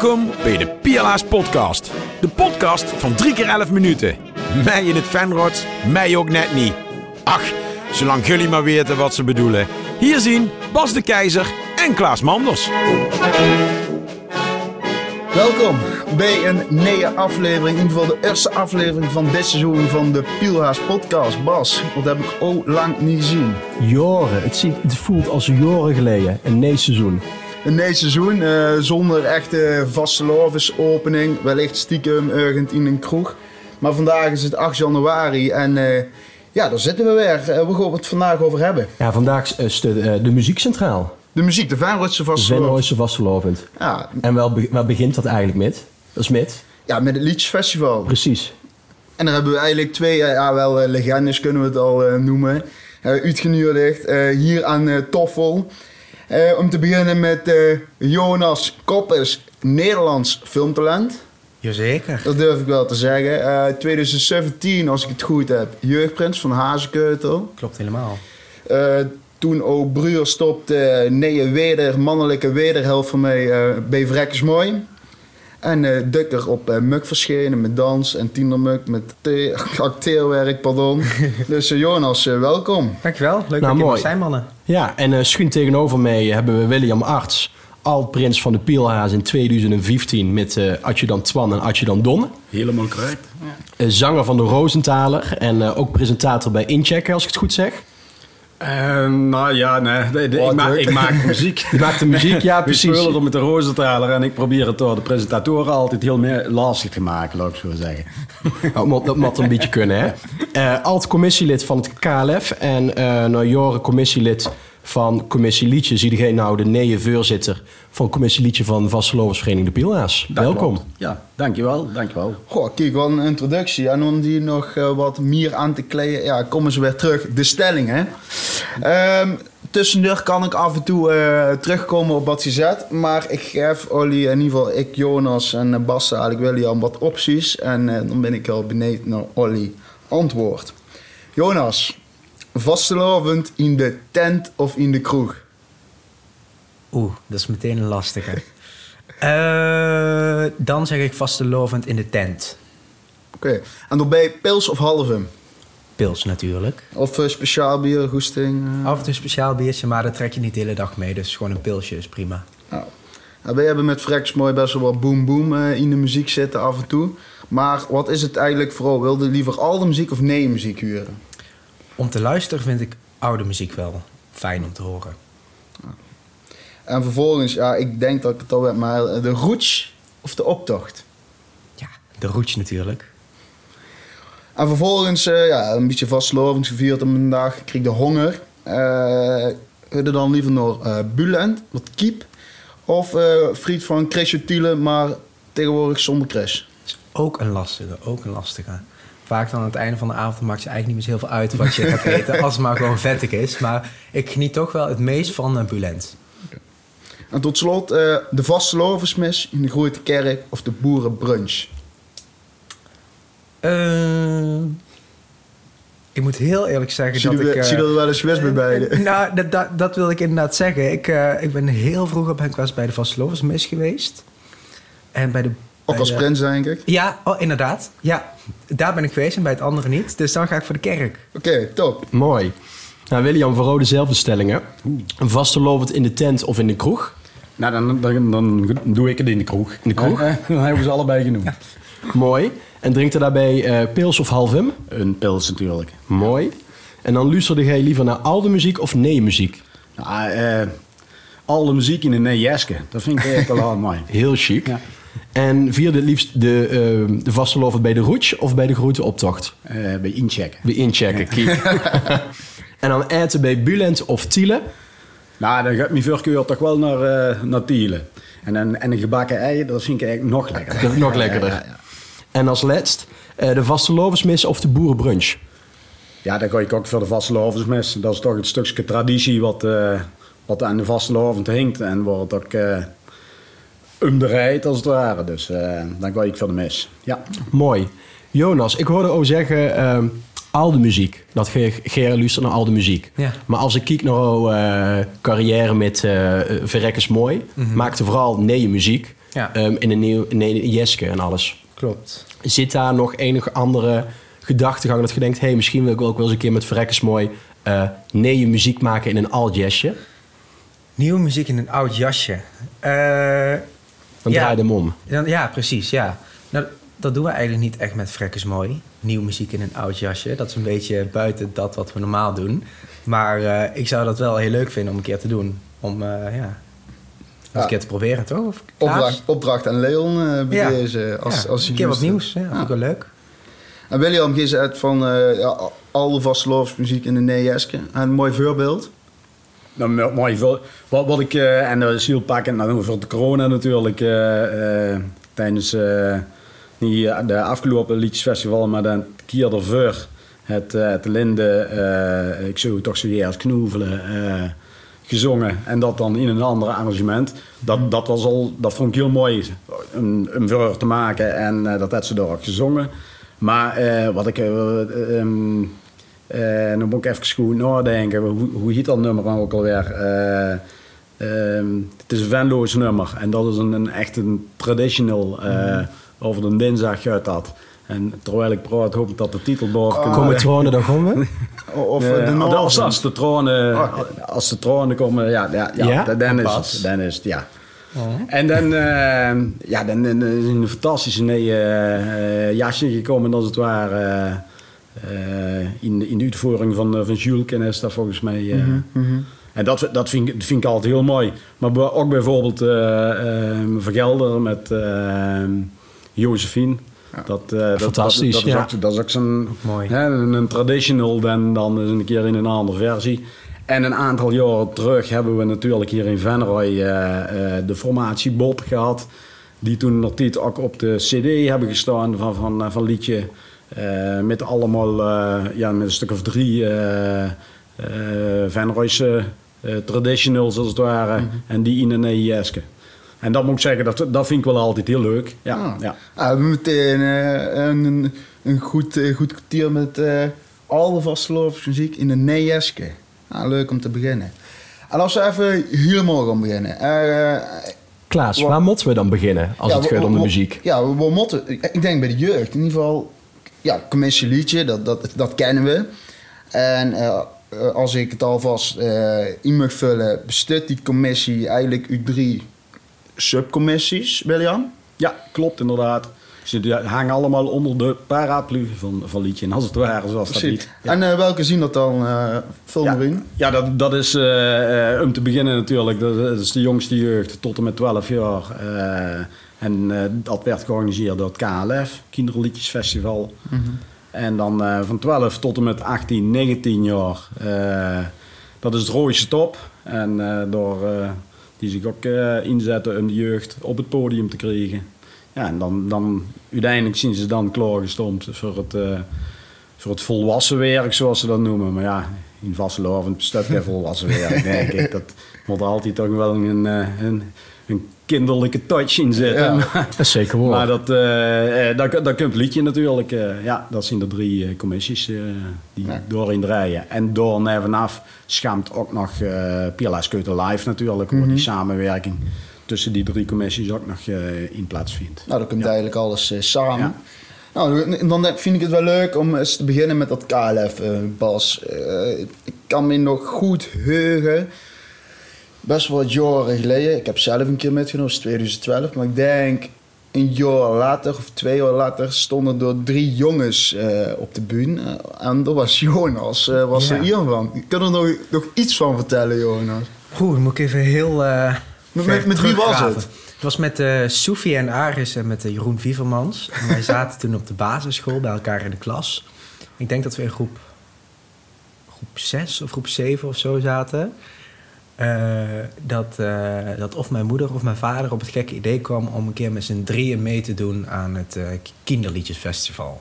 Welkom bij de Piala's Podcast. De podcast van 3 keer 11 minuten. Mij in het fanrot, mij ook net niet. Ach, zolang jullie maar weten wat ze bedoelen. Hier zien Bas de Keizer en Klaas Manders. Welkom bij een nieuwe aflevering, in ieder geval de eerste aflevering van dit seizoen van de Pielhaas podcast. Bas, wat heb ik ook lang niet gezien. Joren. Het, ziet, het voelt als joren geleden. Een nee seizoen. Een nieuw seizoen eh, zonder echte vaste opening, wellicht stiekem ergens in een kroeg. Maar vandaag is het 8 januari en eh, ja, daar zitten we weer. Uh, we gaan het vandaag over hebben. Ja, vandaag is de, de muziekcentraal. De muziek, de Venrooidse vastelovend. De vastelovend. Ja. En wel, waar begint dat eigenlijk met? Dat is met? Ja, met het Liedjesfestival. Precies. En daar hebben we eigenlijk twee, ja wel legendes kunnen we het al noemen. uitgenodigd hier aan Toffel. Uh, om te beginnen met uh, Jonas Koppes, Nederlands filmtalent. Jazeker. Dat durf ik wel te zeggen. Uh, 2017, als ik het goed heb, jeugdprins van Hazekeutel. Klopt helemaal. toen ook Bruur stopte, nee, weder, mannelijke wederhelft van mij bij Vrekkers Mooi. En uh, Dukker op uh, Muk verschenen met dans en Tindermuk met acteerwerk, pardon. dus uh, Jonas, welkom. Dankjewel, leuk nou, dat je zijn mannen. Ja, en schuin tegenover mij hebben we William Arts, alt-prins van de Pielhaas in 2015 met uh, Adjudant Twan en Adjudant Don. Helemaal correct. Ja. zanger van de Rosenthaler en ook presentator bij Inchecken, als ik het goed zeg. Uh, nou ja, nee. ik, maak, ik, maak, muziek. Je maakt de muziek, ja, precies. We spelen er met de Rosenthaler en ik probeer het door de presentatoren altijd heel meer lastig te maken, laat ik zo zeggen. Oh, dat moet een beetje kunnen, hè? Uh, Alt-commissielid van het KLF en uh, nou, Joren commissielid van Commissie Liedje. Zie degene nou de nieuwe voorzitter van Commissie Liedje van Vasteloversvereniging De Pielhaas. Welkom. Ja, dankjewel, dankjewel. Goh, kijk, wel een introductie. En om die nog uh, wat meer aan te kleden, ja, komen ze weer terug. De stelling, hè. Um, tussendoor kan ik af en toe uh, terugkomen op wat je zet. Maar ik geef Olly, in ieder geval ik, Jonas en Bas, eigenlijk William wat opties. En uh, dan ben ik al benieuwd naar Olly antwoord. Jonas, vastelovend in de tent of in de kroeg? Oeh, dat is meteen een lastige. uh, dan zeg ik vastelovend in de tent. Oké, okay. en dan bij pils of halve? Pils natuurlijk. Of uh, speciaal bier, goesting? Uh... Af en toe speciaal biertje, maar dat trek je niet de hele dag mee. Dus gewoon een pilsje is prima. Nou, nou wij hebben met Frex mooi best wel wat boom boom uh, in de muziek zitten af en toe. Maar wat is het eigenlijk vooral? Wilde je liever oude muziek of nee muziek huren? Om te luisteren vind ik oude muziek wel fijn om te horen. En vervolgens, ja, ik denk dat ik het al weet, maar de roots of de optocht? Ja, de roots natuurlijk. En vervolgens, uh, ja, een beetje vastlovend gevierd op een dag. Ik kreeg de honger. Uh, je dan liever naar uh, Bulent, wat kiep. Of friet van Tiele, maar tegenwoordig zonder crash. Ook een lastige, ook een lastige vaak dan aan het einde van de avond maakt je eigenlijk niet meer veel uit wat je gaat eten, als het maar gewoon vettig is. Maar ik geniet toch wel het meest van uh, Bulent. Okay. En tot slot, uh, de vaste loversmis in de grote kerk of de boerenbrunch? Uh, ik moet heel eerlijk zeggen zie dat ik... Uh, zie er wel eens geweest bij beide? nou, dat, dat, dat, wil ik inderdaad zeggen. Ik, ik ben heel vroeg op ben bij de vaste loversmis geweest. En bij de ook als prins, denk ik. Ja, oh, inderdaad. Ja, daar ben ik geweest en bij het andere niet. Dus dan ga ik voor de kerk. Oké, okay, top. Mooi. Nou, William, voor dezelfde stellingen. Vastelovend in de tent of in de kroeg? Nou, dan, dan, dan doe ik het in de kroeg. In de kroeg? Ja, dan hebben we ze allebei genoemd. Ja. Mooi. En drinkt er daarbij uh, pils of halvum? Een pils natuurlijk. Mooi. En dan luisterde jij liever naar oude muziek of nee muziek? Nou, uh, oude muziek in een nee Dat vind ik echt wel mooi. Heel chic. Ja. En vierde het liefst de, uh, de vastelovend bij de roets of bij de grote optocht? Uh, bij inchecken. Bij inchecken, ja. en dan eten bij Bulent of Tiele? Nou, dan gaat mijn voorkeur toch wel naar, uh, naar Tiele. En een, en een gebakken ei, dat vind ik eigenlijk nog lekkerder. Dat is nog lekkerder. Ja, ja, en als laatst, uh, de vastelovensmis of de boerenbrunch? Ja, dan ga ik ook voor de vastelovensmis. Dat is toch het stukje traditie wat, uh, wat aan de vastelovend hinkt. En wordt ook rijt als het ware. Dus uh, dan ga ik voor de mis. Ja. Mooi. Jonas, ik hoorde ook zeggen, uh, al de muziek. Dat Ger luistert naar al de muziek. Ja. Maar als ik kijk naar jouw uh, carrière met uh, Verrekkers Mooi, mm -hmm. maakte vooral nee muziek. Ja. Ehm, in een nieuw in een Jeske en alles. Klopt. Zit daar nog enige andere gedachtegang dat je denkt... hé, hey, misschien wil ik ook wel eens een keer met Verrekkers mooi... eh nee, je muziek maken in een alt jazzje? Nieuwe muziek in een oud jasje. Eh, Dan Ja. draai je hem om. dan, ja, precies, ja. Nou, dat doen we eigenlijk niet echt met Frekkers Mooi. Nieuwe muziek in een oud jasje. Dat is een beetje buiten dat wat we normaal doen. Maar eh, ik zou dat wel heel leuk vinden om een keer te doen. Om, eh, ja... Een keer te proberen, toch? Of? Opdracht, opdracht aan Leon eh bij Ja. deze. Als, Ja, als een keer wat nieuws. Ja, vind ik wel leuk. En William, je zei het van eh ja, alle muziek in de Neejeske. Een mooi voorbeeld. Nou, mo- mooi. veel- Wat, wat ik, eh, en dat is heel pakkend nou, over de corona natuurlijk, eh, eh, tijdens eh, die, eh, de afgelopen liedjesfestival, maar dan keer ervoor het, eh, het Linde, eh, ik zou toch zeggen als knoevelen, eh, gezongen. En dat dan in een ander arrangement. Dat, dat, was al, dat vond ik heel mooi om, om voor te maken en eh, dat had ze daar ook gezongen. Maar eh, wat ik... eh, eh, ehm, eh, dan moet ik even goed nadenken. Hoe, hoe heet dat nummer nou ook alweer? Eh, ehm, het is een Venlo's nummer. En dat is een, een echt een traditional. eh, Over de dinsdag uit dat. En terwijl ik praat, hoop ik dat de titel boven komt. Komen tronen, dan gaan we. Of eh, de als, als de tronen, Oh. als de tronen komen, ja, ja, ja, Ja? dan- is het. Dan is het, ja. En dan, eh, ja, dan, dan is een fantastische nee, eh, jasje gekomen, als het ware. eh, in, de- in de uitvoering van, van Jules Kennis, dat volgens mij. eh. En dat, dat, vind ik, vind ik altijd heel mooi. Maar ook bijvoorbeeld Vergelder met eh Dat, eh, dat- Fantastisch, Dat, dat, ja. is ook, dat is ook zo'n mooi. hè, een, een traditional, dan, dan is een keer in een andere versie. En een aantal jaren terug hebben we natuurlijk hier in Venray eh, eh, de formatie Bob gehad. Die toen nog niet ook op de CD hebben gestaan van, van, van liedje. eh, met allemaal, eh, ja, met een stuk of drie eh eh Venrayse traditionals als het ware. En die in een EIS'ke. En dat moet ik zeggen, dat, dat vind ik wel altijd heel leuk. Ja, Ah. ja. Ah, we hebben meteen eh, een, een goed, eh, goed kwartier met eh alle muziek in de Neejeske. Ah, leuk om te beginnen. En als we even helemaal gaan beginnen. Eh, Klaas, Wa- waar moeten we dan beginnen als ja, het gaat om de muziek? Ja, we, we moeten, ik denk bij de jeugd in ieder geval, ja, commissieliedje, dat, dat, dat kennen we. En als ik het alvast eh in mag vullen, bestaat die commissie eigenlijk uit drie subcommissies, William? Ja, klopt inderdaad. Ze hangen allemaal onder de paraplu van, van liedje. En als het ware, zoals dat niet. Ja. En eh, welke zien dat dan? vul Ja, ja dat, dat is eh, om te beginnen natuurlijk. Dat, dat is de jongste jeugd tot en met 12 jaar. En dat werd georganiseerd door het KLF, Kinderliedjesfestival. En dan van 12 tot en met 18, 19 jaar. dat is het Rooise Top. En door, die zich ook eh, inzetten om de jeugd op het podium te krijgen. Ja, en dan, dan uiteindelijk zien ze dan klaargestoomd voor het, eh, voor het volwassen werk, zoals ze dat noemen. Maar ja, in Vasselovend bestaat geen volwassen werk, denk ik. Dat moet altijd toch wel een, eh, een, een kinderlijke touch in zitten. Ja. Maar- Dat is zeker waar. maar dat, eh, dat, dat komt liedje natuurlijk. ja, dat zijn de drie commissies die Ja. doorin draaien. En door nevenaf schaamt ook nog uh, Skeuten Live natuurlijk, waar die samenwerking tussen die drie commissies ook nog in plaatsvindt. Nou, dan komt eigenlijk alles samen. Nou, dan vind ik het wel leuk om eens te beginnen met dat KLF, eh, Bas. Eh, ik kan me nog goed heugen. Best wel wat jaren geleden. Ik heb zelf een keer metgenomen, dat is 2012. Maar ik denk een jaar later of twee jaar later stonden er drie jongens eh, op de bühne. En dat was Jonas, was Ja. er iemand van. Ik kan er nog, nog iets van vertellen, Jonas. Dan moet ik even heel. Met- met- wie was het? Het was met eh Soefie en Aris en met eh, Jeroen Wievermans. En wij zaten toen op de basisschool bij elkaar in de klas. Ik denk dat we in groep, groep 6 of groep 7 of zo zaten. Eh, dat, eh, dat of mijn moeder of mijn vader op het gekke idee kwam om een keer met z'n drieën mee te doen aan het Kinderliedjesfestival.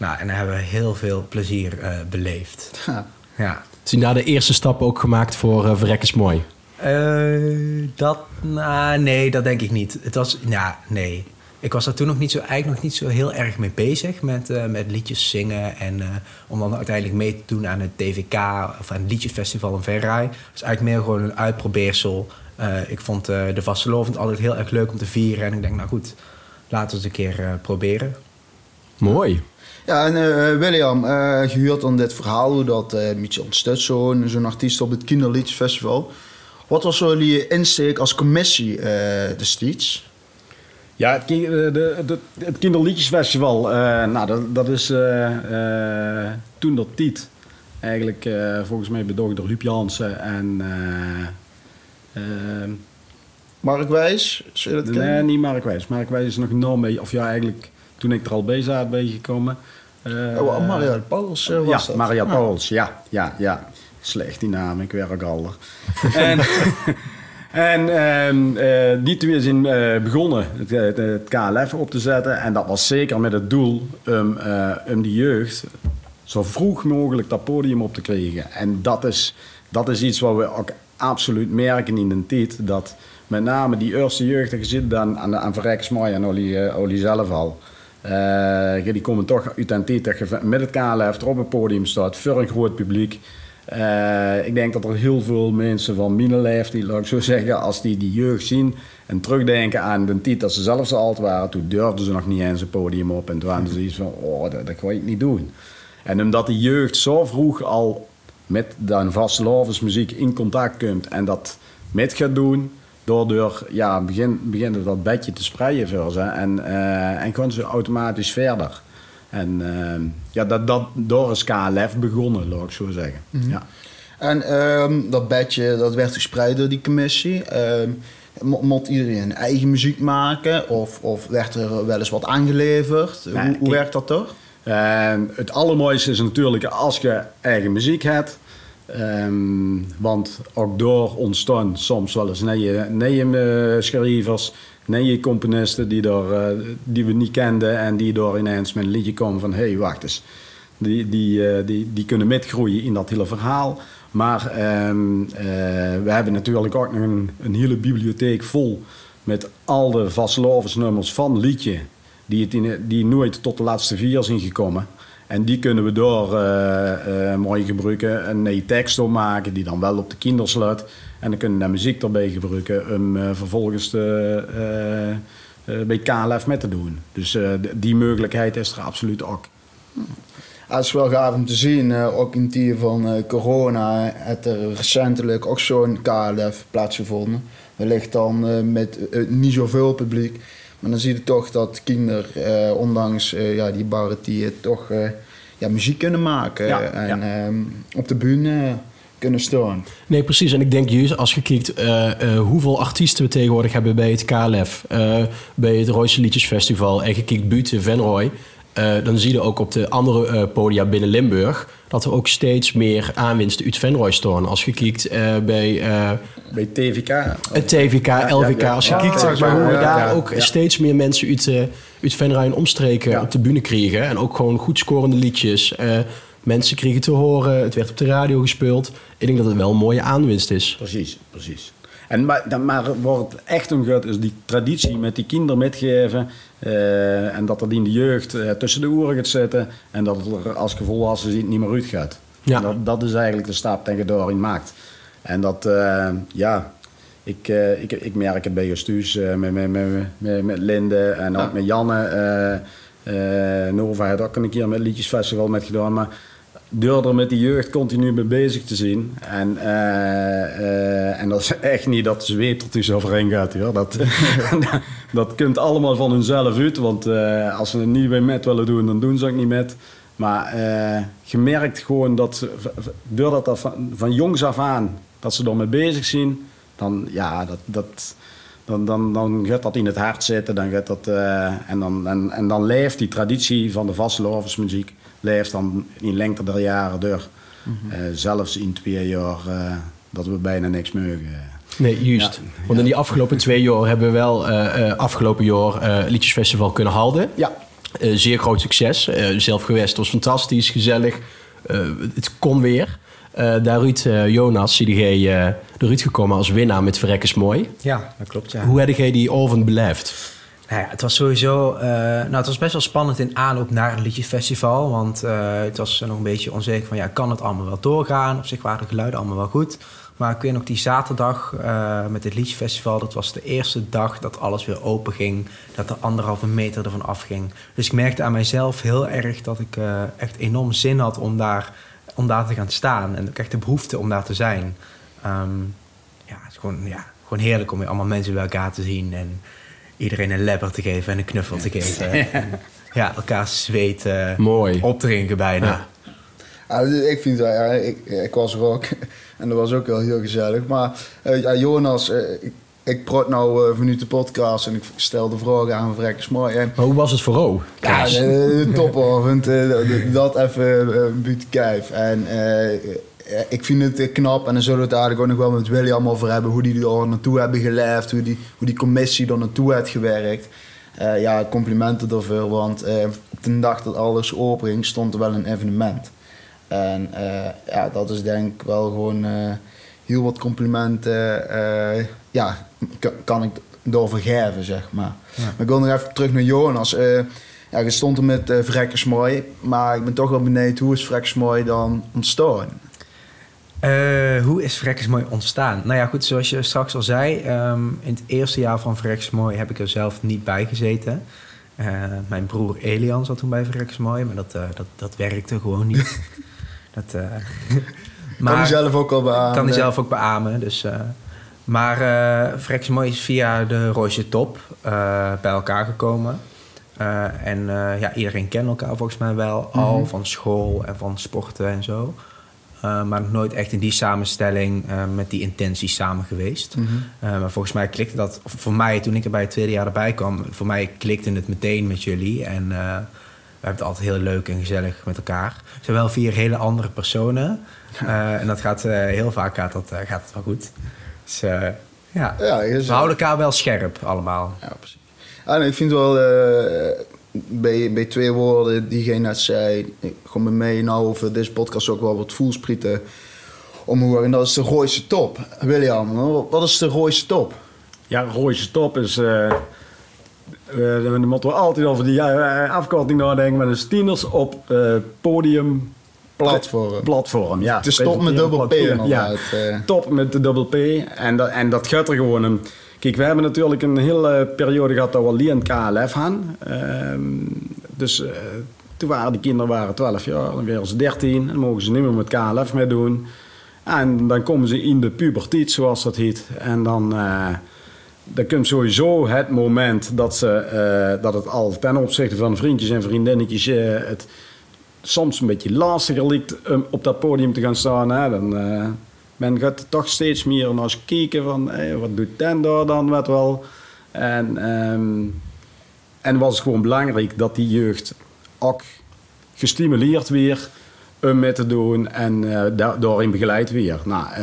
Nou, en daar hebben we heel veel plezier eh, beleefd. Ja. Ja. Zijn daar de eerste stappen ook gemaakt voor uh, Verrekkers Mooi? Eh, dat, nou, nee, dat denk ik niet. Het was, ja, nee. Ik was daar toen nog niet zo, eigenlijk nog niet zo heel erg mee bezig met, eh, met liedjes zingen. En eh, om dan uiteindelijk mee te doen aan het DVK of aan het liedjesfestival in Verraai. was eigenlijk meer gewoon een uitprobeersel Eh, ik vond eh, de vastelovend altijd heel erg leuk om te vieren. En ik denk, nou goed, laten we het een keer eh, proberen. Mooi. Ja, en William, eh gehuurd aan dit verhaal hoe dat eh een beetje ontstaat, zo'n zo'n artiest op het Kinderliedjesfestival. Wat was jullie insteek als commissie eh destijds? Ja, het, ki- eh, de, de, het Kinderliedjesfestival, eh, nou, dat, dat is toen dat tiet. Eigenlijk volgens mij bedoeld door Huub Jansen en... eh, eh, Mark Wijs, dat nee, kennen? niet Mark Wijs. Mark Wijs is nog enorm mee, of ja, eigenlijk toen ik er al bij zat ben gekomen. Oh, Maria Pauls was ja, dat. Maria Ah. Pauls, ja, ja, ja. Slecht die naam, ik werk al. en en ehm, eh, die twee zijn eh, begonnen het, het, het KLF op te zetten. En dat was zeker met het doel om, eh, om die jeugd zo vroeg mogelijk dat podium op te krijgen. En dat is, dat is iets wat we ook absoluut merken in de tijd. Dat met name die eerste jeugd, je zit dan aan, aan Verrijksmooi en Olly, eh, Olly zelf al. Die komen toch uit een tijd dat je met het KLF er op het podium staat voor een groot publiek. Eh, ik denk dat er heel veel mensen van mijn leeftijd, laat ik zo zeggen, als die die jeugd zien en terugdenken aan de tijd dat ze zelf zo waren, toen durfden ze nog niet eens een podium op en toen hadden ze iets van, oh, dat, dat ga ik niet doen. En omdat de jeugd zo vroeg al met de vastelovensmuziek in contact komt en dat met gaat doen, daardoor ja, begin, beginnen dat bedje te spreiden voor ze en, eh, en gaan ze automatisch verder. En eh, ja, dat, dat, door is KLF begonnen, laat ik zo zeggen. ja. En ehm, dat bedje dat werd gespreid door die commissie. Ehm mo- Mocht iedereen eigen muziek maken? Of, of werd er wel eens wat aangeleverd? Nee, hoe, werkt dat toch? Het allermooiste is natuurlijk als je eigen muziek hebt. Ehm, want ook door ontstaan soms wel eens nieuwe, nieuwe eh, schrijvers, nieuwe componisten die, eh, die we niet kenden en die door ineens met een liedje komen van hé, hey, wacht eens. Die, die, eh, die, die kunnen metgroeien in dat hele verhaal. Maar ehm, eh, we hebben natuurlijk ook nog een, hele bibliotheek vol met al de vastelovensnummers van liedje die, die nooit tot de laatste vier zijn gekomen. En die kunnen we door eh, mooi gebruiken, een nieuwe tekst opmaken die dan wel op de kinder sluit. En dan kunnen we daar muziek erbij gebruiken om eh, vervolgens de, eh, eh, bij KLF met te doen. Dus die mogelijkheid is er absoluut ook. Het is wel gaaf om te zien, ook in tijden van corona, heeft er recentelijk ook zo'n KLF plaatsgevonden. Wellicht dan met niet zoveel publiek. Maar dan zie je toch dat kinderen, eh, ondanks eh, ja, die barre tijden, toch eh, ja, muziek kunnen maken. Ja, en ehm, op de bühne kunnen staan. Nee, precies. En ik denk juist als je kijkt eh, eh, hoeveel artiesten we tegenwoordig hebben bij het KLF, eh, bij het Royse Liedjesfestival en je kijkt buiten Venrooy, eh, dan zie je ook op de andere eh, podia binnen Limburg dat er ook steeds meer aanwinsten uit Venrooy staan. Als je kijkt eh, bij eh, Bij TVK. het TVK, LVK, ja. als je Ja, kijkt zeg maar, hoe we ja, daar ja, ook ja. steeds meer mensen uit, uit Venray en omstreken Ja. op de bühne kregen. En ook gewoon goed scorende liedjes. Mensen kregen te horen, het werd op de radio gespeeld. Ik denk dat het wel een mooie aanwinst is. Precies, precies. En maar, dan, maar waar het echt om gaat, is die traditie met die kinderen metgeven. eh, en dat dat in de jeugd eh, tussen de oren gaat zitten. En dat het er als gevolwassen ziet niet meer uitgaat. Ja. En Dat, dat is eigenlijk de stap die je daarin maakt. En dat, eh, ja, ik, eh, ik, ik merk het bij Justus, eh met, met, met, met, met Linde en ook met Janne. Eh Nova had ook een keer met Liedjesfestival met gedaan. Maar door er met die jeugd continu mee bezig te zien. En, eh, eh, en dat is echt niet dat de zweet er tussen overheen gaat. Dat, dat komt allemaal van hunzelf uit. Want eh, als ze het niet bij met willen doen, dan doen ze ook niet met. Maar je merkt gewoon dat ze, doordat dat van, van jongs af aan, dat ze ermee bezig zijn, dan, ja, dat, dat, dan, dan, dan gaat dat in het hart zitten. Dan gaat dat, eh, en, dan, en, en dan leeft die traditie van de vasteloversmuziek leeft dan in lengte der jaren door. Eh, zelfs in twee jaar eh, dat we bijna niks mogen. Nee, juist. Want in die afgelopen twee jaar hebben we wel afgelopen jaar Liedjesfestival kunnen houden. Ja, zeer groot succes. Zelf geweest, het was fantastisch, gezellig. Het kon weer. Eh daaruit eh, Jonas, CDG, eh eruit gekomen als winnaar met Verrekkers Mooi. Ja, dat klopt, ja. Hoe heb jij die avond beleefd? Nou ja, het was sowieso... eh, nou, het was best wel spannend in aanloop naar het liedjesfestival. Want het was nog een beetje onzeker van... Ja, kan het allemaal wel doorgaan? Op zich waren de geluiden allemaal wel goed. Maar ik weet nog die zaterdag met het Liedjesfestival... dat was de eerste dag dat alles weer open ging. Dat er anderhalve meter ervan afging. Dus ik merkte aan mijzelf heel erg dat ik echt enorm zin had om daar, om daar te gaan staan. En ook echt de behoefte om daar te zijn. Ehm, ja, het is gewoon, ja, gewoon heerlijk om weer allemaal mensen bij elkaar te zien... en iedereen een lepper te geven en een knuffel te geven. En, ja, elkaar zweet Mooi. opdrinken bijna. Ja. Ja, dus ik vind wel, ja, ik, ik was er ook en dat was ook wel heel gezellig. Maar eh, ja, Jonas, eh, ik, ik praat nou uh, vanuit de podcast en ik stel de vragen aan Vrekkers mooi. En, Maar hoe was het voor O? ja, de, de topavond, eh, dat- dat even uh, kijf. En eh, ik vind het eh, knap en dan zullen we het eigenlijk ook nog wel met William over hebben. Hoe die er naartoe hebben geleefd, hoe die, hoe die commissie er naartoe heeft gewerkt. Eh, ja, complimenten ervoor, want eh, op de dag dat alles openging stond er wel een evenement. En eh, ja, dat is denk ik wel gewoon eh, heel wat complimenten. eh, ja, kan, kan ik daarvoor geven, zeg maar. Maar ik wil nog even terug naar Jonas. Eh, ja, je stond er met uh, Vrekkersmooi, maar ik ben toch wel benieuwd, hoe is Vrekkersmooi dan ontstaan? Eh, hoe is Vrekkensmooi ontstaan? Nou ja, goed, zoals je straks al zei, ehm, in het eerste jaar van Vrekkensmooi heb ik er zelf niet bij gezeten. Eh, mijn broer Elian zat toen bij Vrekkensmooi, maar dat, eh, dat, dat werkte gewoon niet. dat, eh, kan je zelf ook al beamen? kan hij zelf ook beamen. Dus, eh, maar uh, Vrekkensmooi is via de Roosje Top eh, bij elkaar gekomen. En ja, iedereen kent elkaar volgens mij wel al Mhm. van school en van sporten en zo. Uh, maar nog nooit echt in die samenstelling uh, met die intentie samen geweest. Mhm. Uh, maar volgens mij klikte dat, voor mij toen ik er bij het tweede jaar erbij kwam, voor mij klikte het meteen met jullie. En uh, we hebben het altijd heel leuk en gezellig met elkaar. Het zijn wel vier hele andere personen. Uh, en dat gaat heel vaak gaat dat, gaat het wel goed. Dus ja, ja we houden elkaar wel scherp allemaal. Ja, precies. En ik vind wel uh, bij, bij twee woorden die jij net zei, gewoon bij mij nou over deze podcast ook wel wat voelsprieten omhoor. En dat is de Gooise top. William, wat is de Gooise top? Ja, Gooise top is... Uh, uh, dan moeten we altijd over die uh, afkorting nadenken. Maar de tieners op podium... Platform. Platform, ja. Het stop met dubbel P Ja, top met de dubbel P. En dat, en dat gaat er gewoon... Een, Kijk, we hebben natuurlijk een hele periode gehad dat we alleen het KLF hadden. Uh, dus uh, toen waren de kinderen waren 12 jaar, dan werden ze 13. Dan mogen ze niet meer met KLF mee doen. En dan komen ze in de puberteit, zoals dat heet. En dan, uh, dan komt sowieso het moment dat, ze, dat het al ten opzichte van vriendjes en vriendinnetjes... het soms een beetje lastiger lijkt om op dat podium te gaan staan. Hè? Dan, men gaat toch steeds meer naar kijken van wat doet ten dan wat wel. En, um, en was het gewoon belangrijk dat die jeugd ook gestimuleerd weer om mee te doen en uh, da daarin begeleid weer. Nou,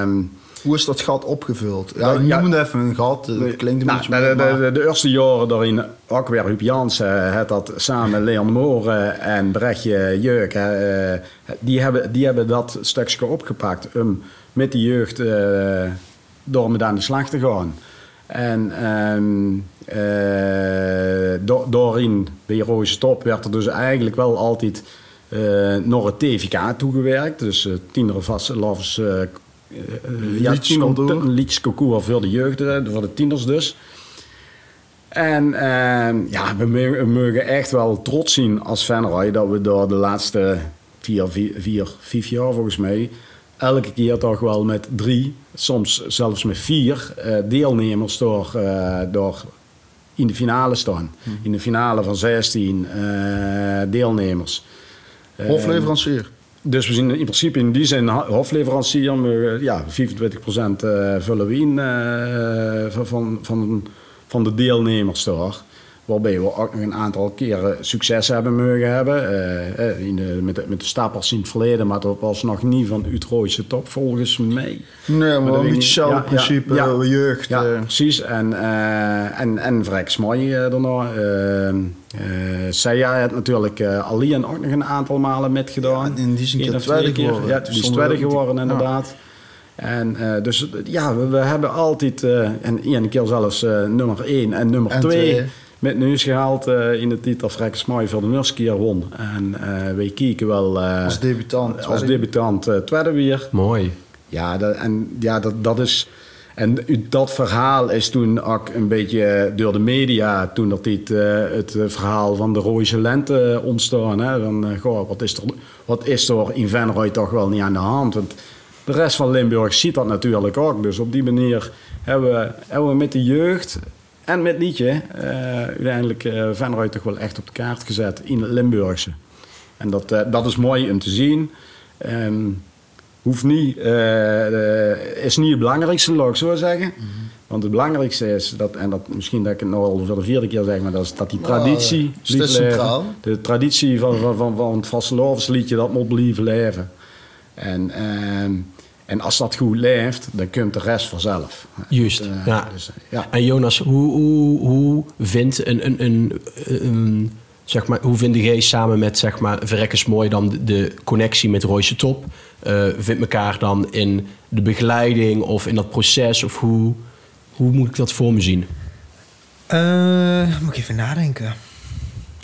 um, hoe is dat gat opgevuld? Ja, ik ja, even een gat. Het klinkt een nou, beetje... De, de, de, de, eerste jaren daarin, ook weer Huub Jansen, het dat samen Leon Moren en Brechtje Jeuk, uh, die, hebben, die hebben dat stukje opgepakt om met die jeugd door met aan de slag te gaan. En um, uh, do, daarin, bij Roosje Top, werd er dus eigenlijk wel altijd uh, naar het TVK toegewerkt. Dus uh, tienere vast lovers ja, een liedjesconcours voor de jeugd, voor de tieners dus. En uh, ja, we mogen, echt wel trots zien als Venray dat we door de laatste vier, vier, vier, vijf jaar volgens mij elke keer toch wel met drie, soms zelfs met vier uh, deelnemers door, door in de finale staan. Hmm. In de finale van 16 uh, deelnemers. Hofleverancier. Dus we zien in principe in die zin hofleverancier, maar, ja, 25% vullen we in van, van, van de deelnemers daar. Waarbij we ook nog een aantal keren succes hebben mogen hebben. Uh, in de, met, de, met de stappers in het verleden, maar dat was nog niet van Utrechtse top volgens mij. Nee, maar, een beetje hetzelfde principe, ja, ja, jeugd. Ja, uh. precies. En, uh, en, en Vreks mooi daarna. Saya had natuurlijk alleen ook nog een aantal malen metgedaan. En die is een keer tweede geworden. Ja, die is tweede geworden inderdaad. En uh, dus ja, we, we hebben altijd, uh, en één keer zelfs uh, nummer 1 en nummer 2 met neus gehaald in de titel Frekkers Mooi voor de keer won. En wij kijken wel... als debutant. Als debutant tweede weer. Mooi. Ja, dat, en ja, dat, dat is. En dat verhaal is toen ook een beetje door de media, toen dat dit, eh, het eh, verhaal van de Rooise Lente ontstaan. Hè? Van, eh, goh, wat, is er, wat is er in Venrooy toch wel niet aan de hand? Want de rest van Limburg ziet dat natuurlijk ook. Dus op die manier hebben we, hebben we met de jeugd en met Liedje eh, uiteindelijk eh Venrooy toch wel echt op de kaart gezet in het Limburgse. En dat, eh, dat is mooi om te zien. Ehm, hoeft niet, is niet het belangrijkste, laat ik zo zeggen. Want het belangrijkste is, dat, en dat, misschien dat ik het nog al voor de vierde keer zeg, maar dat is dat die traditie dat leven. centraal? De traditie van, van, van, van het vastelovensliedje, dat moet blijven leven. En, ehm, en als dat goed leeft, dan komt de rest vanzelf. Juist, Eh, ja. dus, ja. En Jonas, hoe, hoe, hoe vindt een, een, een, een- zeg maar, hoe vind jij samen met zeg maar Verrekkers Mooi dan de, connectie met Royce Top? Eh vindt elkaar dan in de begeleiding of in dat proces? Of hoe, hoe moet ik dat voor me zien? Eh, moet ik even nadenken.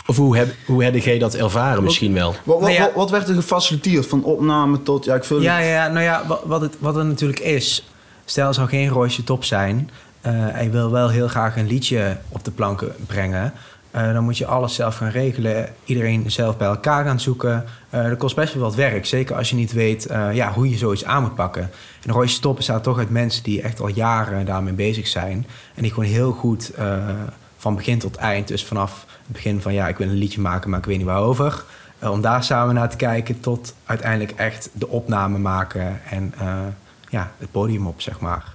Of hoe heb, hoe heb jij dat ervaren misschien wel? Wat, wat, Nou ja. wat, wat werd er gefaciliteerd? Van opname tot... Ja, ik vul Ja, ja, ja, nou ja, wat, het, wat het natuurlijk is... Stel, er zou geen Roosje Top zijn... eh en je wil wel heel graag een liedje op de planken brengen... eh, dan moet je alles zelf gaan regelen. Iedereen zelf bij elkaar gaan zoeken. Eh, dat kost best wel wat werk. Zeker als je niet weet eh, ja, hoe je zoiets aan moet pakken. En Roosje Top bestaat toch uit mensen die echt al jaren daarmee bezig zijn. En die gewoon heel goed eh, van begin tot eind... dus vanaf het begin van ja, ik wil een liedje maken, maar ik weet niet waarover... Eh, om daar samen naar te kijken tot uiteindelijk echt de opname maken en eh, ja, het podium op, zeg maar.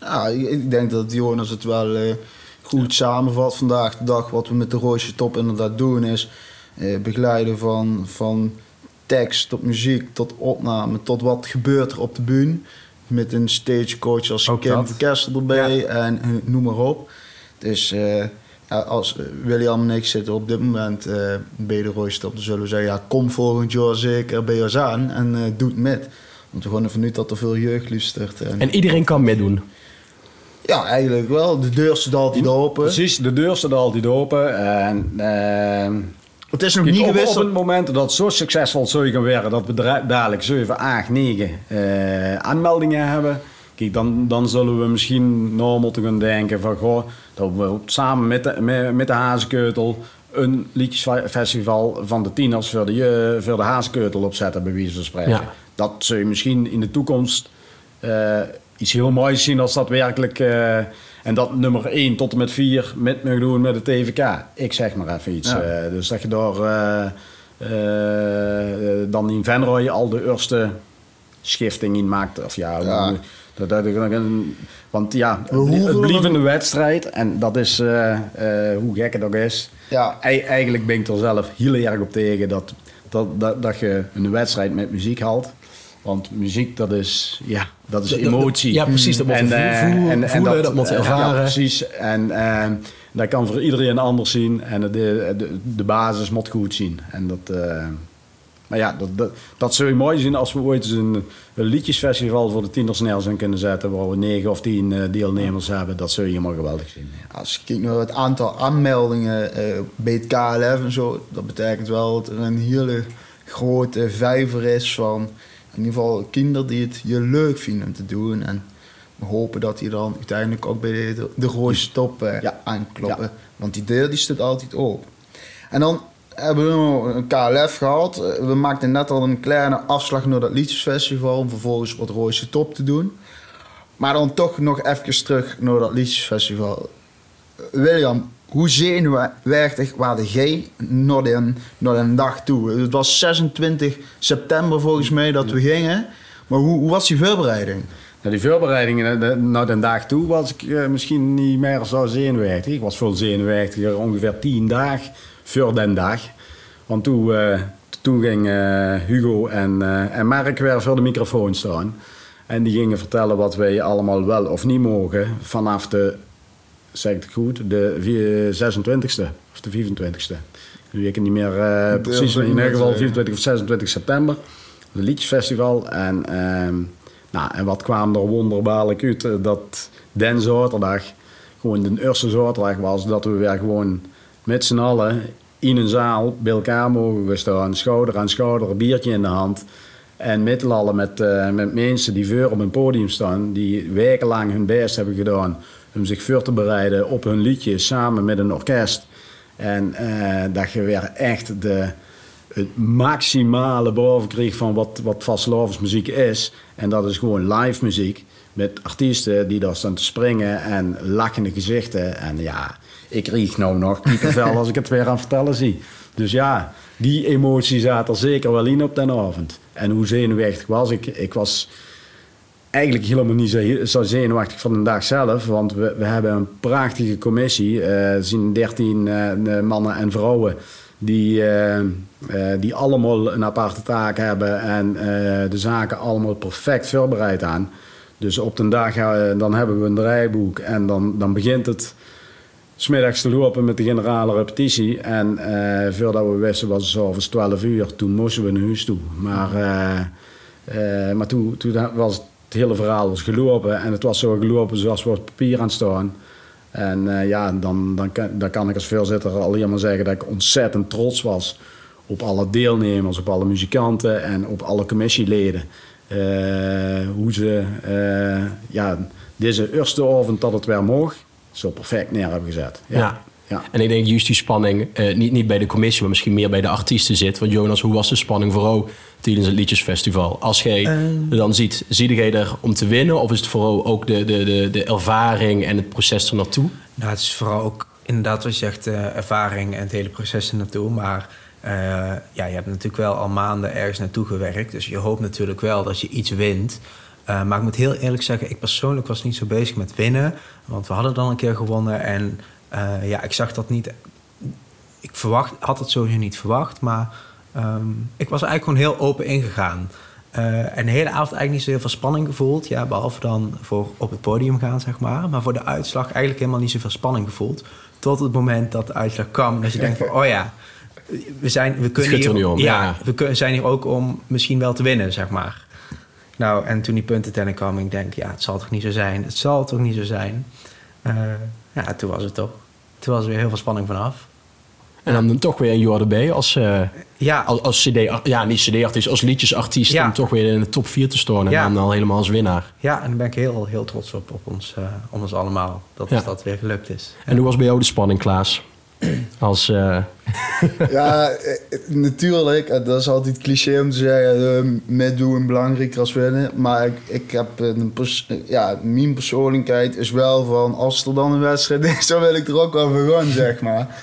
Ja, ik- denk dat Jonas het wel eh, goed samenvat vandaag de dag. Wat we met de Roosje Top inderdaad doen is begeleiden van, van tekst tot muziek tot opname tot wat gebeurt er op de bühne. Met een stagecoach als Kim Kessel erbij en noem maar op. Dus eh, ja, als William en ik zitten op dit moment eh, bij de Roosje Top, dan zullen we zeggen, ja, kom volgend jaar zeker bij ons aan en eh doe het met. Want we gewoon ervan uit dat er veel jeugd luistert. En, En iedereen kan meedoen. ja, eigenlijk wel. De deur staat altijd open. Precies, de deur staat altijd open. En, ehm, Het is nog Kijk, niet op, gewisseld. op het moment dat het zo succesvol zou gaan werken dat we dadelijk 7, 8, 9 eh, aanmeldingen hebben. Kijk, dan, dan zullen we misschien nou moeten gaan denken van goh, dat we samen met de, met, met de een liedjesfestival van de tieners voor de, je- voor de Hazekeutel opzetten, bij wijze van spreken. Ja. Dat zul je misschien in de toekomst eh, iets heel moois zien als dat werkelijk. eh, en dat nummer 1 tot en met 4 met me doen met het TVK. Ik zeg maar even iets. Ja. eh, dus dat je daar eh, eh, dan in Venrooy al de eerste schifting in maakt. Of ja, Ja. Dat, want ja, het blijft dan- een wedstrijd. En dat is, eh, eh, hoe gek het ook is. Ja. Ei- Eigenlijk ben ik er zelf heel erg op tegen dat, dat, dat, dat je een wedstrijd met muziek haalt. Want muziek, dat is, ja, dat is emotie. ja, precies, dat moet je eh, voelen, voelen, dat moet je ervaren. Ja, precies. En dat kan voor iedereen anders zien. En de, de, de basis moet goed zien. En dat, maar ja, dat, dat, dat zou je mooi zien als we ooit eens een, een liedjesfestival voor de tieners neer zijn kunnen zetten. Waar we negen of tien eh, deelnemers hebben. Dat zou je helemaal geweldig zien. ja. Als je kijkt naar het aantal aanmeldingen eh, bij het KLF en zo, dat betekent wel dat er een hele grote vijver is van in ieder geval kinderen die het je leuk vinden om te doen. En we hopen dat die dan uiteindelijk ook bij de, de Top eh, Ja. aankloppen. Ja. Want die deur die staat altijd open. En dan hebben we een KLF gehad. Eh, We maakten net al een kleine afslag naar dat liedjesfestival om vervolgens wat Rooise Top te doen. Maar dan toch nog even terug naar dat liedjesfestival. William, hoe zenuwachtig waren jij naar die, naar die dag toe? Het was 26 september volgens mij dat we gingen. Maar hoe, hoe was die voorbereiding? Nou, die voorbereidingen eh, naar de dag toe was ik eh, misschien niet meer zo zenuwachtig. Ik was veel zenuwachtiger ongeveer tien dagen voor den dag. Want toen, eh, toen ging eh, Hugo en, eh, en Mark weer voor de microfoon staan. En die gingen vertellen wat wij allemaal wel of niet mogen vanaf de, zeg ik het goed, de vier- 26e of de 24e. Nu weet ik het niet meer precies, maar in ieder geval 24 of 26 september. Het liedjesfestival. En, ehm, nou, en wat kwam er wonderbaarlijk uit? Dat den zaterdag, gewoon de eerste zaterdag was, dat we weer gewoon met z'n allen in een zaal bij elkaar mogen gaan staan. Schouder aan schouder, een biertje in de hand. En met met, uh, met mensen die voor op een podium staan, die wekenlang hun best hebben gedaan om zich voor te bereiden op hun liedje samen met een orkest. En uh, dat je weer echt de, het maximale boven kreeg van wat, wat muziek is. En dat is gewoon live muziek met artiesten die daar staan te springen en lachende gezichten. En ja, ik riech nou nog kiekenvel als ik het weer aan vertellen zie. Dus ja, die emotie zat er zeker wel in op den avond. En hoe zenuwachtig was ik? Ik was eigenlijk helemaal niet zo, zenuwachtig van de dag zelf. Want we, we hebben een prachtige commissie. Uh, er zijn 13 uh, mannen en vrouwen die, uh, die allemaal een aparte taak hebben en de zaken allemaal perfect voorbereid aan. Dus op de dag dan hebben we een draaiboek en dan, dan begint het smiddags te lopen met de generale repetitie. En uh, voordat we wisten was het s'avonds 12 uur. Toen moesten we naar huis toe. Maar, uh, uh, maar toen, toen was het hele verhaal was gelopen. En het was zo gelopen zoals we op papier aan staan. En ja, dan, dan, kan, dan kan ik als voorzitter alleen maar zeggen dat ik ontzettend trots was op alle deelnemers, op alle muzikanten en op alle commissieleden. hoe ze ja, deze eerste avond dat het weer mocht zo perfect neer hebben gezet. Ja. ja. En ik denk juist die spanning, uh, niet, niet bij de commissie, maar misschien meer bij de artiesten zit. Want Jonas, hoe was de spanning vooral tijdens het liedjesfestival? Als jij uh. dan ziet, zie jij er om te winnen? Of is het vooral ook de, de, de, de ervaring en het proces er naartoe? Nou, het is vooral ook inderdaad wat je zegt, uh, ervaring en het hele proces er naartoe. Maar ja, je hebt natuurlijk wel al maanden ergens naartoe gewerkt. Dus je hoopt natuurlijk wel dat je iets wint. Uh, maar ik moet heel eerlijk zeggen, ik persoonlijk was niet zo bezig met winnen. Want we hadden dan een keer gewonnen. En uh, ja, ik zag dat niet. Ik verwacht, had het sowieso niet verwacht. Maar um, ik was eigenlijk gewoon heel open ingegaan. Uh, en de hele avond eigenlijk niet zo heel veel spanning gevoeld. Ja, behalve dan voor op het podium gaan, zeg maar. Maar voor de uitslag eigenlijk helemaal niet zoveel spanning gevoeld. Tot het moment dat de uitslag kwam. Dat je denkt van, oh ja, we, zijn, we kunnen hier... Om, ja, ja, we zijn hier ook om misschien wel te winnen, zeg maar. Nou, en toen die puntentelling kwam, ik denk, ja, het zal toch niet zo zijn. Het zal toch niet zo zijn. Uh, ja, toen was het toch. Toen was er weer heel veel spanning vanaf. En dan toch weer een Jordan B als, uh, ja. als, als CD, ja, niet CD-artiest, als liedjesartiest, ja. om toch weer in de top 4 te staan en dan al helemaal als winnaar. Ja, en daar ben ik heel, heel trots op, op ons, uh, op ons allemaal, dat dat weer gelukt is. En hoe was bij jou de spanning, Klaas? Als, uh... ja, natuurlijk. Dat is altijd cliché om te zeggen: uh, doen belangrijker als winnen. Maar ik, ik heb een ja, mijn persoonlijkheid is wel van: als er dan een wedstrijd is, dan wil ik er ook wel voor gaan, zeg maar.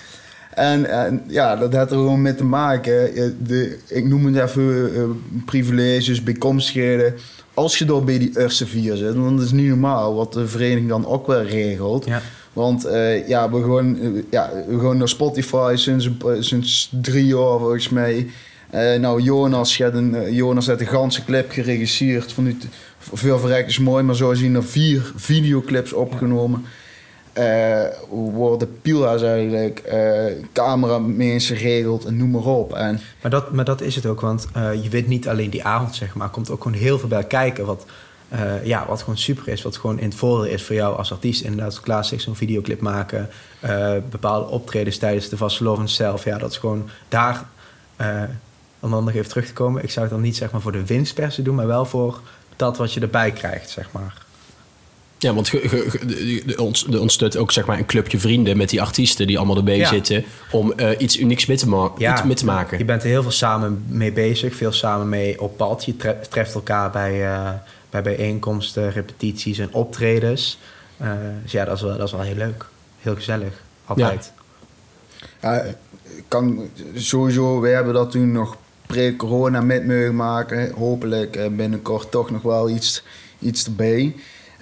En, en, ja, dat had er gewoon mee te maken. De, ik noem het even uh, privileges, bijkomstigheden. Als je door bij die eerste vier zit, want dat is niet normaal wat de vereniging dan ook wel regelt. Ja. Want uh, ja, we gewoon, uh, ja, we gewoon naar Spotify sinds, sinds drie jaar volgens mij. Uh, nou, Jonas had, een, Jonas had een ganse clip geregisseerd. Van die, veel verrekt is mooi, maar zo zien er vier videoclips opgenomen. Worden pielha's eigenlijk, cameramensen geregeld en noem maar op. En, maar, dat, maar dat is het ook, want je weet niet alleen die avond, zeg maar. komt ook gewoon heel veel bij kijken. Wat, uh, ja, wat gewoon super is, wat gewoon in het voordeel is voor jou als artiest. Inderdaad, Klaas zegt zo'n videoclip maken, uh, bepaalde optredens tijdens de Vastelovend zelf. Ja, dat is gewoon daar, uh, om dan nog even terug te komen. Ik zou het dan niet zeg maar voor de winst per se doen, maar wel voor dat wat je erbij krijgt, zeg maar. Ja, want er ontstaat ook zeg maar, een clubje vrienden met die artiesten die allemaal erbij zitten om uh, iets unieks mee te, ma ja, mee te maken. Je bent er heel veel samen mee bezig, veel samen mee op pad. Je treft elkaar bij, uh, bij bijeenkomsten, repetities en optredens. Uh, dus ja, dat is, wel, dat is wel heel leuk. Heel gezellig. Altijd. Ja, ja kan sowieso, wij hebben dat toen nog pre-corona met mogen maken. Hopelijk binnenkort toch nog wel iets, iets erbij.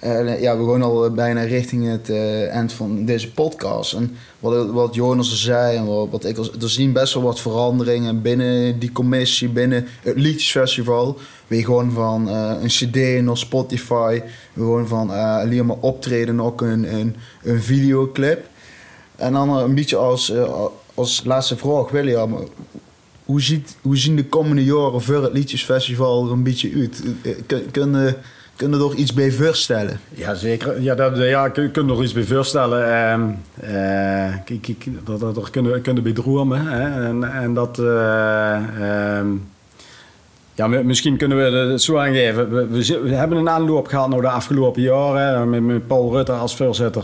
Uh, ja, we gaan al bijna richting het uh, eind van deze podcast. En wat, wat Jonas zei en wat, ik al, er zien best wel wat veranderingen binnen die commissie, binnen het liedjesfestival. We gewoon van uh, een CD naar Spotify, gewoon van alleen maar optreden ook een, een, een videoclip. En dan een beetje als, als laatste vraag, William, hoe, ziet, hoe zien de komende jaren voor het liedjesfestival er een beetje uit? Kunnen kunnen er iets bij voorstellen? Ja, zeker. Ja, dat, ja kun, kun er iets bij voorstellen. Uh, uh, dat, dat er kunnen, kunnen bij. Hè? En, en dat... Uh, Ja, mi- misschien kunnen we het zo aangeven. We, hebben een aanloop gehad naar de afgelopen jaren. Met, Paul Rutte als voorzitter.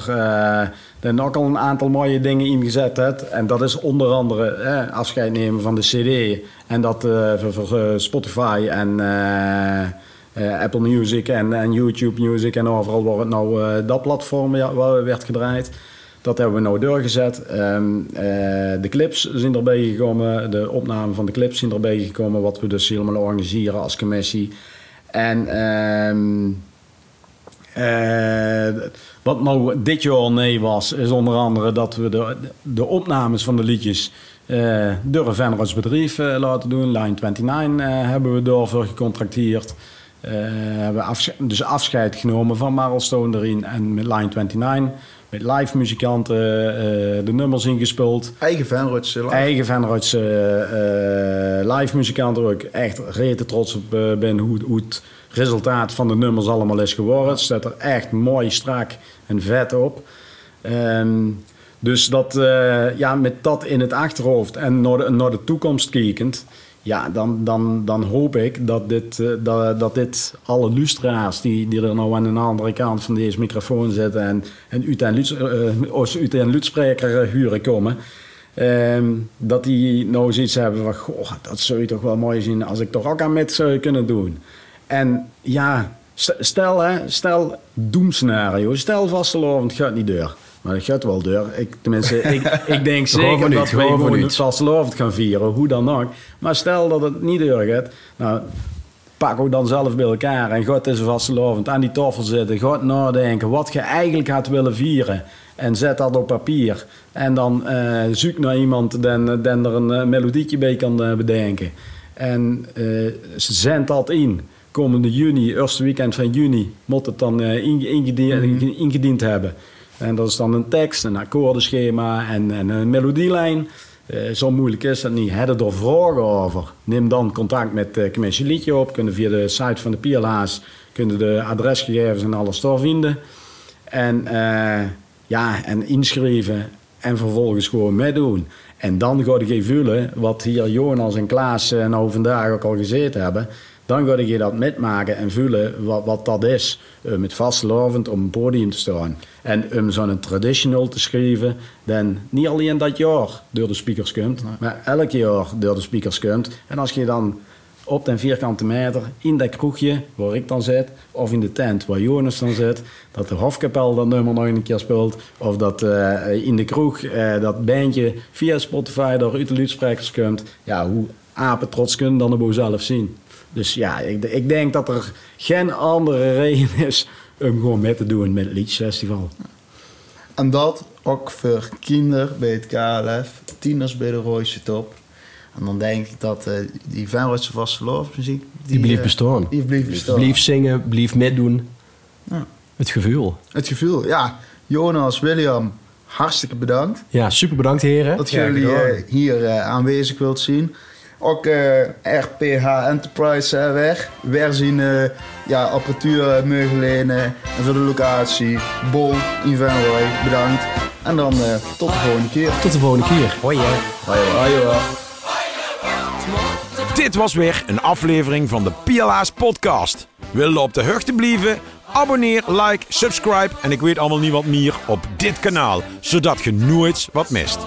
eh daar ook al een aantal mooie dingen ingezet. Heeft. En dat is onder andere eh, afscheid nemen van de CD. En dat eh, voor, eh, Spotify en eh, eh, Apple Music en, en YouTube Music. En overal waar het nou eh, dat platform ja, waar werd gedraaid. Dat hebben we nou doorgezet. Ehm, eh, de clips zijn erbij gekomen. De opname van de clips zijn erbij gekomen. Wat we dus helemaal organiseren als commissie. En ehm, eh, wat nou dit jaar nee was, is onder andere dat we de, de opnames van de liedjes eh door een Venro's bedrijf eh, laten doen. Line 29 eh, hebben we daarvoor gecontracteerd. Eh, hebben afsche- dus afscheid genomen van Marlstone erin en met Line 29. Met live muzikanten eh, de nummers ingespeeld. Eigen eh, live. Eigen Venro's live muzikanten waar ik echt rete trots op eh, ben hoe, hoe het resultaat van de nummers allemaal is geworden. Het staat er echt mooi, strak en vet op. Ehm, dus dat, eh, ja, met dat in het achterhoofd en naar de, naar de toekomst kijkend, ja, dan, dan, dan hoop ik dat dit, eh, dat, dat dit alle lustra's die, die er nou aan de andere kant van deze microfoon zitten en, en een, eh, als uit een luidspreker eh, huren komen, ehm, dat die nou zoiets hebben van, goh, dat zou je toch wel mooi zien als ik toch ook aan met zou kunnen doen. En ja, st- stel, hè, stel doemscenario. Stel vastelovend gaat niet deur. Maar dat gaat wel deur. Ik, tenminste, ik, ik denk zeker niet, dat wij gewoon het vastelovend gaan vieren. Hoe dan ook. Maar stel dat het niet deur gaat. Nou, pak ook dan zelf bij elkaar. En gaat eens vastelovend aan die tafel zitten. Gaat nadenken wat je eigenlijk had willen vieren. En zet dat op papier. En dan eh, zoek naar iemand die er een eh, melodietje bij kan eh, bedenken. En eh, zend dat in. Komende juni, eerste weekend van juni, moet het dan ingediend, ingediend hebben. En dat is dan een tekst, een akkoordenschema en, en een melodielijn. Eh, zo moeilijk is dat niet. Heb je er vragen over? Neem dan contact met de commissie Liedje op. Kunnen via de site van de PLA's kunnen de adresgegevens en alles daar vinden. En, eh, ja, en inschrijven en vervolgens gewoon meedoen. En dan ga je voelen wat hier Jonas en Klaas eh, nou vandaag ook al gezeten hebben. Dan ga je dat metmaken en voelen wat, wat dat is. eh, met vastlovend op een podium te staan. En om zo'n traditional te schrijven, dan niet alleen dat jaar door de speakers komt, maar elk jaar door de speakers komt. En als je dan op den vierkante meter in dat kroegje waar ik dan zit, of in de tent waar Jonas dan zit, dat de Hofkapel dat nummer nog een keer speelt, of dat eh, in de kroeg eh, dat bandje via Spotify door uit de luidsprekers komt. Ja, hoe apen trots kunnen dan de zelf zien. Dus ja, ik, ik denk dat er geen andere reden is om gewoon mee te doen met het Liedjesfestival. En dat ook voor kinderen bij het KLF, tieners bij de Royce Top. En dan denk ik dat eh, die Venrotse vaste muziek Die blijft eh, bestaan. Die blijft bestaan. Blijf zingen, blijf meedoen. Ja. Het gevoel. Het gevoel, ja. Jonas, William, hartstikke bedankt Ja, super bedankt heren. dat Ja, jullie eh, hier aanwezig wilt zien. Ook eh, RPH Enterprise eh, weg. Weer zien eh, ja, apparatuur eh, mogen lenen. En voor de locatie, Bol, Ivan Roy, bedankt. En dan eh, tot de volgende keer. Tot de volgende keer. Hoi hè. Hoi, hoi. Dit was weer een aflevering van de PLA's podcast. Wil je op de hoogte blijven? Abonneer, like, subscribe en ik weet allemaal niet wat meer op dit kanaal, zodat je nooit wat mist.